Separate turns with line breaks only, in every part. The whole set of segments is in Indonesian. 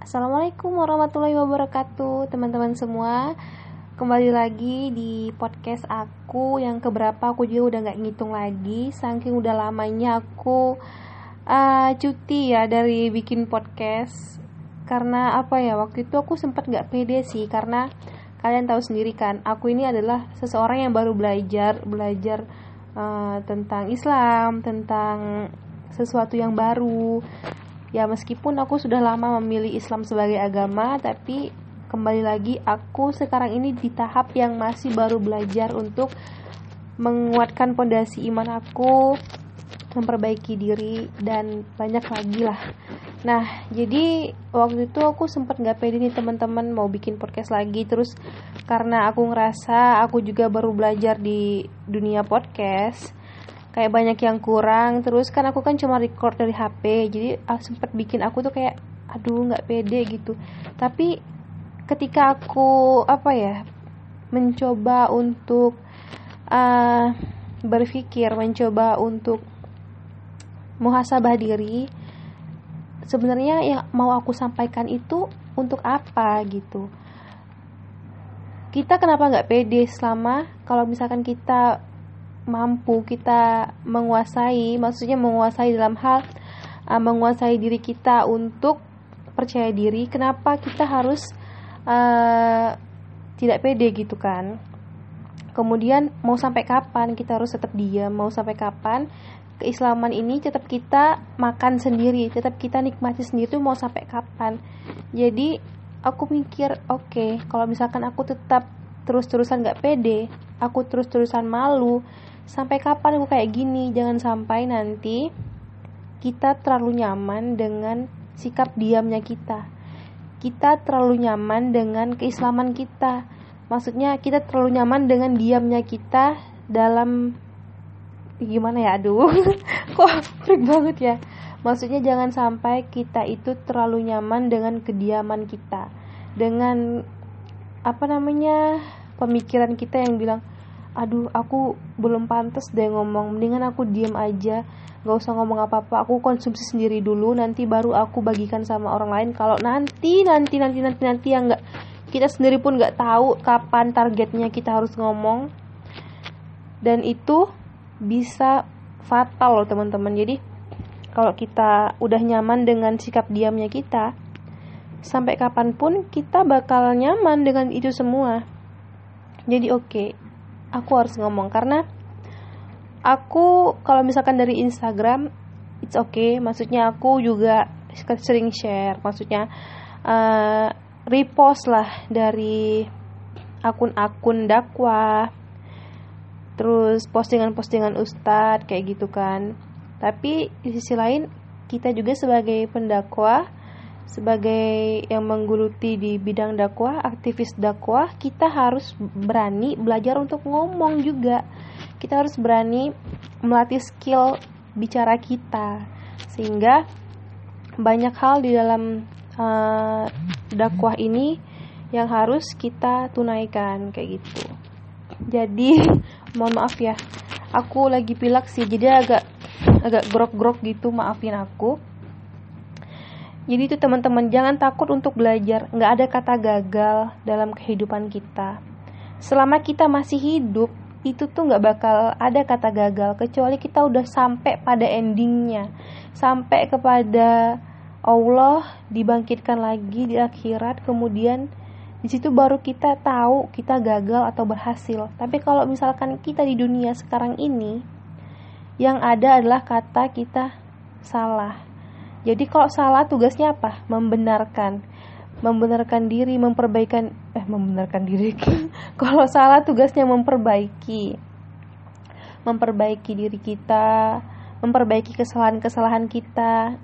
Assalamualaikum warahmatullahi wabarakatuh teman-teman semua. Kembali lagi di podcast aku yang keberapa aku juga udah gak ngitung lagi. Saking udah lamanya aku uh, cuti ya dari bikin podcast. Karena apa ya waktu itu aku sempat gak pede sih. Karena kalian tahu sendiri kan Aku ini adalah seseorang yang baru belajar Belajar uh, tentang Islam Tentang sesuatu yang baru ya meskipun aku sudah lama memilih Islam sebagai agama tapi kembali lagi aku sekarang ini di tahap yang masih baru belajar untuk menguatkan pondasi iman aku memperbaiki diri dan banyak lagi lah. Nah jadi waktu itu aku sempat nggak pede nih teman-teman mau bikin podcast lagi. Terus karena aku ngerasa aku juga baru belajar di dunia podcast kayak banyak yang kurang. Terus kan aku kan cuma record dari HP jadi uh, sempet bikin aku tuh kayak aduh nggak pede gitu. Tapi ketika aku apa ya mencoba untuk uh, berpikir mencoba untuk muhasabah diri sebenarnya yang mau aku sampaikan itu untuk apa gitu. Kita kenapa nggak pede selama kalau misalkan kita mampu kita menguasai, maksudnya menguasai dalam hal uh, menguasai diri kita untuk percaya diri. Kenapa kita harus uh, tidak pede gitu kan? Kemudian mau sampai kapan kita harus tetap diam? Mau sampai kapan keislaman ini tetap kita makan sendiri, tetap kita nikmati sendiri mau sampai kapan? Jadi aku mikir, oke, okay, kalau misalkan aku tetap terus-terusan gak pede, aku terus-terusan malu, sampai kapan aku kayak gini? Jangan sampai nanti kita terlalu nyaman dengan sikap diamnya kita. Kita terlalu nyaman dengan keislaman kita. Maksudnya kita terlalu nyaman dengan diamnya kita dalam gimana ya aduh kok freak banget ya? Maksudnya jangan sampai kita itu terlalu nyaman dengan kediaman kita. Dengan apa namanya pemikiran kita yang bilang aduh aku belum pantas deh ngomong mendingan aku diem aja gak usah ngomong apa-apa aku konsumsi sendiri dulu nanti baru aku bagikan sama orang lain. Kalau nanti nanti nanti nanti nanti yang nggak kita sendiri pun nggak tahu kapan targetnya kita harus ngomong. Dan itu bisa fatal loh teman-teman. Jadi kalau kita udah nyaman dengan sikap diamnya kita sampai kapan pun kita bakal nyaman dengan itu semua. Jadi oke okay, aku harus ngomong. Karena aku kalau misalkan dari Instagram it's okay. Maksudnya aku juga sering share. Maksudnya uh, repost lah dari akun-akun dakwah. Terus postingan-postingan ustadz kayak gitu kan. Tapi di sisi lain kita juga sebagai pendakwah sebagai yang menggeluti di bidang dakwah, aktivis dakwah, kita harus berani belajar untuk ngomong juga. Kita harus berani melatih skill bicara kita sehingga banyak hal di dalam uh, dakwah ini yang harus kita tunaikan kayak gitu. Jadi mohon maaf ya, aku lagi pilak sih, jadi agak agak grok-grok gitu, maafin aku jadi itu teman-teman jangan takut untuk belajar. Nggak ada kata gagal dalam kehidupan kita. Selama kita masih hidup, itu tuh nggak bakal ada kata gagal kecuali kita udah sampai pada endingnya, sampai kepada Allah dibangkitkan lagi di akhirat, kemudian di situ baru kita tahu kita gagal atau berhasil. Tapi kalau misalkan kita di dunia sekarang ini, yang ada adalah kata kita salah jadi kalau salah tugasnya apa? Membenarkan. Membenarkan diri, memperbaikan eh membenarkan diri. kalau salah tugasnya memperbaiki. Memperbaiki diri kita, memperbaiki kesalahan-kesalahan kita.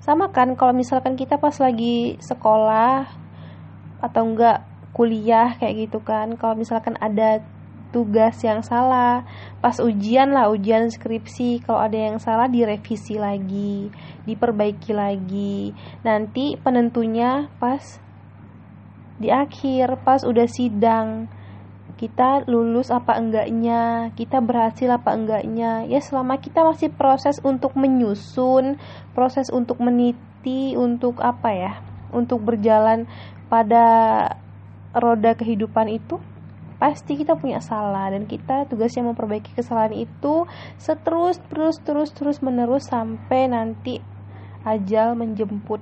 Sama kan kalau misalkan kita pas lagi sekolah atau enggak kuliah kayak gitu kan. Kalau misalkan ada tugas yang salah. Pas ujian lah ujian skripsi. Kalau ada yang salah direvisi lagi diperbaiki lagi. Nanti penentunya pas di akhir pas udah sidang. Kita lulus apa enggaknya, kita berhasil apa enggaknya. Ya selama kita masih proses untuk menyusun, proses untuk meniti, untuk apa ya? untuk berjalan pada roda kehidupan itu pasti kita punya salah dan kita tugasnya memperbaiki kesalahan itu seterus terus terus terus menerus sampai nanti ajal menjemput.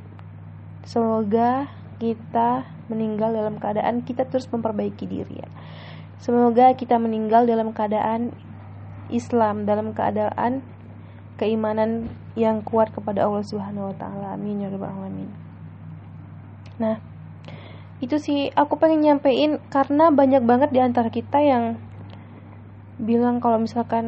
Semoga kita meninggal dalam keadaan kita terus memperbaiki diri ya. Semoga kita meninggal dalam keadaan Islam dalam keadaan keimanan yang kuat kepada Allah Subhanahu wa taala. Amin ya rabbal alamin. Nah itu sih aku pengen nyampein karena banyak banget di antara kita yang bilang kalau misalkan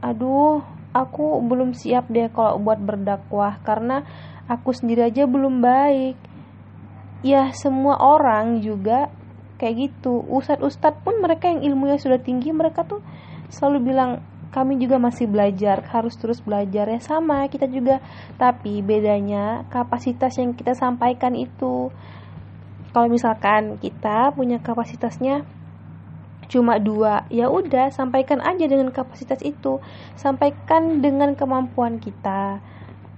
aduh aku belum siap deh kalau buat berdakwah karena aku sendiri aja belum baik. Ya semua orang juga kayak gitu. Ustadz-ustadz pun mereka yang ilmunya sudah tinggi mereka tuh selalu bilang kami juga masih belajar harus terus belajar. Ya sama kita juga. Tapi bedanya kapasitas yang kita sampaikan itu kalau misalkan kita punya kapasitasnya cuma dua ya udah sampaikan aja dengan kapasitas itu. Sampaikan dengan kemampuan kita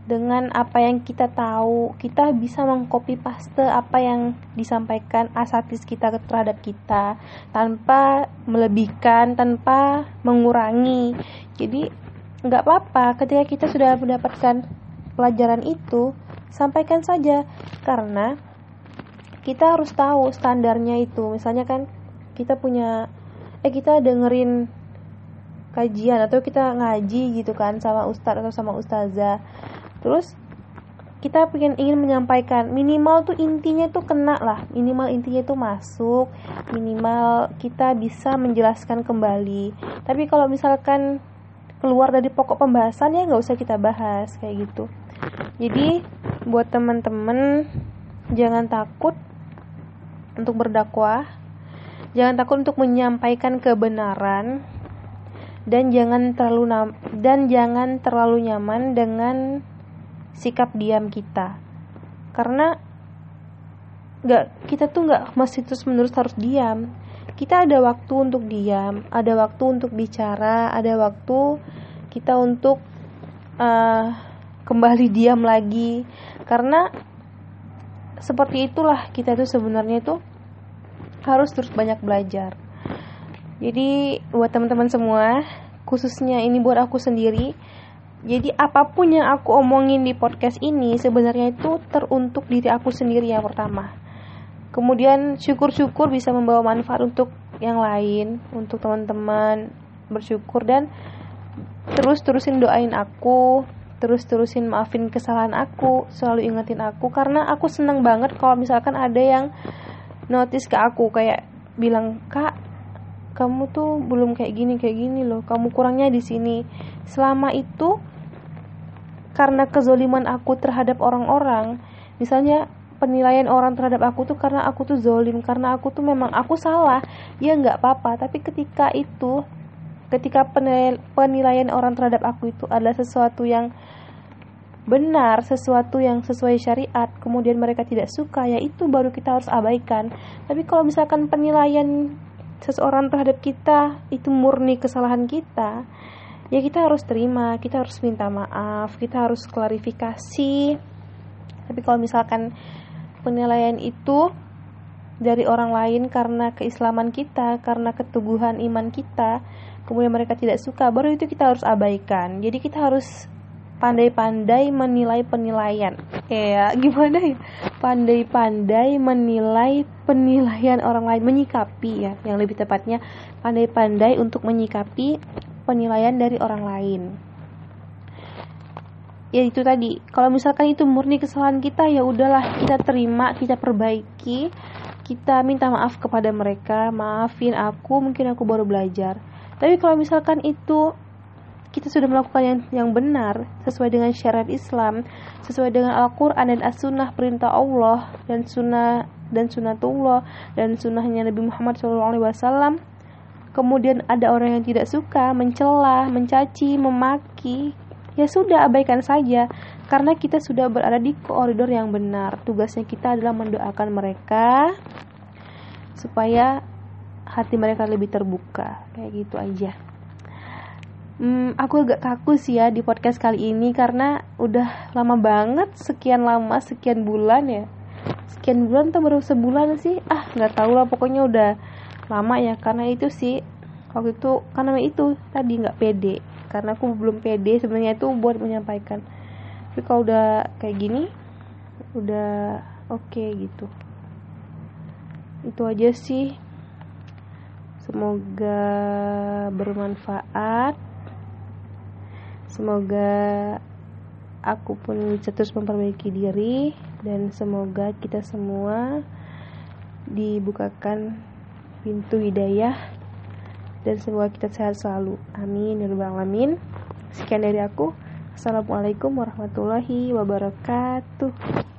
dengan apa yang kita tahu. Kita bisa mengcopy paste apa yang disampaikan asatis kita terhadap kita tanpa melebihkan tanpa mengurangi. Jadi nggak apa-apa ketika kita sudah mendapatkan pelajaran itu sampaikan saja. Karena kita harus tahu standarnya itu. Misalnya kan kita punya eh kita dengerin kajian atau kita ngaji gitu kan sama ustadz atau sama ustazah. Terus kita pengen ingin menyampaikan minimal tuh intinya tuh kena lah. Minimal intinya tuh masuk. Minimal kita bisa menjelaskan kembali. Tapi kalau misalkan keluar dari pokok pembahasan ya nggak usah kita bahas kayak gitu. Jadi buat teman-teman jangan takut untuk berdakwah, jangan takut untuk menyampaikan kebenaran dan jangan terlalu dan jangan terlalu nyaman dengan sikap diam kita. Karena nggak kita tuh nggak masih terus menerus harus diam. Kita ada waktu untuk diam, ada waktu untuk bicara, ada waktu kita untuk uh, kembali diam lagi karena seperti itulah kita itu sebenarnya itu harus terus banyak belajar. Jadi buat teman-teman semua khususnya ini buat aku sendiri jadi apa pun yang aku omongin di podcast ini sebenarnya itu teruntuk diri aku sendiri yang pertama. Kemudian syukur-syukur bisa membawa manfaat untuk yang lain untuk teman-teman bersyukur dan terus terusin doain aku terus-terusin maafin kesalahan aku selalu ingetin aku karena aku seneng banget kalau misalkan ada yang notice ke aku kayak bilang kak kamu tuh belum kayak gini kayak gini loh kamu kurangnya di sini. Selama itu karena kezoliman aku terhadap orang-orang misalnya penilaian orang terhadap aku tuh karena aku tuh zolim karena aku tuh memang aku salah ya nggak apa-apa. Tapi ketika itu ketika penilaian, orang terhadap aku itu adalah sesuatu yang benar, sesuatu yang sesuai syariat, kemudian mereka tidak suka, ya itu baru kita harus abaikan. Tapi kalau misalkan penilaian seseorang terhadap kita itu murni kesalahan kita, ya kita harus terima, kita harus minta maaf, kita harus klarifikasi. Tapi kalau misalkan penilaian itu dari orang lain karena keislaman kita, karena keteguhan iman kita, kemudian mereka tidak suka, baru itu kita harus abaikan. Jadi kita harus pandai-pandai menilai penilaian. Ya, gimana ya? Pandai-pandai menilai penilaian orang lain, menyikapi ya, yang lebih tepatnya pandai-pandai untuk menyikapi penilaian dari orang lain. Ya itu tadi, kalau misalkan itu murni kesalahan kita ya udahlah kita terima, kita perbaiki kita minta maaf kepada mereka maafin aku mungkin aku baru belajar tapi kalau misalkan itu kita sudah melakukan yang, yang benar sesuai dengan syariat Islam sesuai dengan Al-Quran dan As-Sunnah perintah Allah dan sunnah dan sunnatullah dan sunnahnya Nabi Muhammad SAW kemudian ada orang yang tidak suka mencela mencaci memaki ya sudah abaikan saja. Karena kita sudah berada di koridor yang benar. Tugasnya kita adalah mendoakan mereka supaya hati mereka lebih terbuka. Kayak gitu aja hmm, aku agak kaku sih ya di podcast kali ini karena udah lama banget sekian lama sekian bulan ya. Sekian bulan atau baru sebulan sih? Ah nggak tahu lah pokoknya udah lama ya. Karena itu sih waktu itu karena itu tadi nggak pede. Karena aku belum pede sebenarnya itu buat menyampaikan. Tapi kalau udah kayak gini udah oke okay, gitu. Itu aja sih. Semoga bermanfaat semoga aku pun bisa terus memperbaiki diri dan semoga kita semua dibukakan pintu hidayah dan semoga kita sehat selalu. Amin. Ya rabbal alamin. Sekian dari aku. Assalamualaikum warahmatullahi wabarakatuh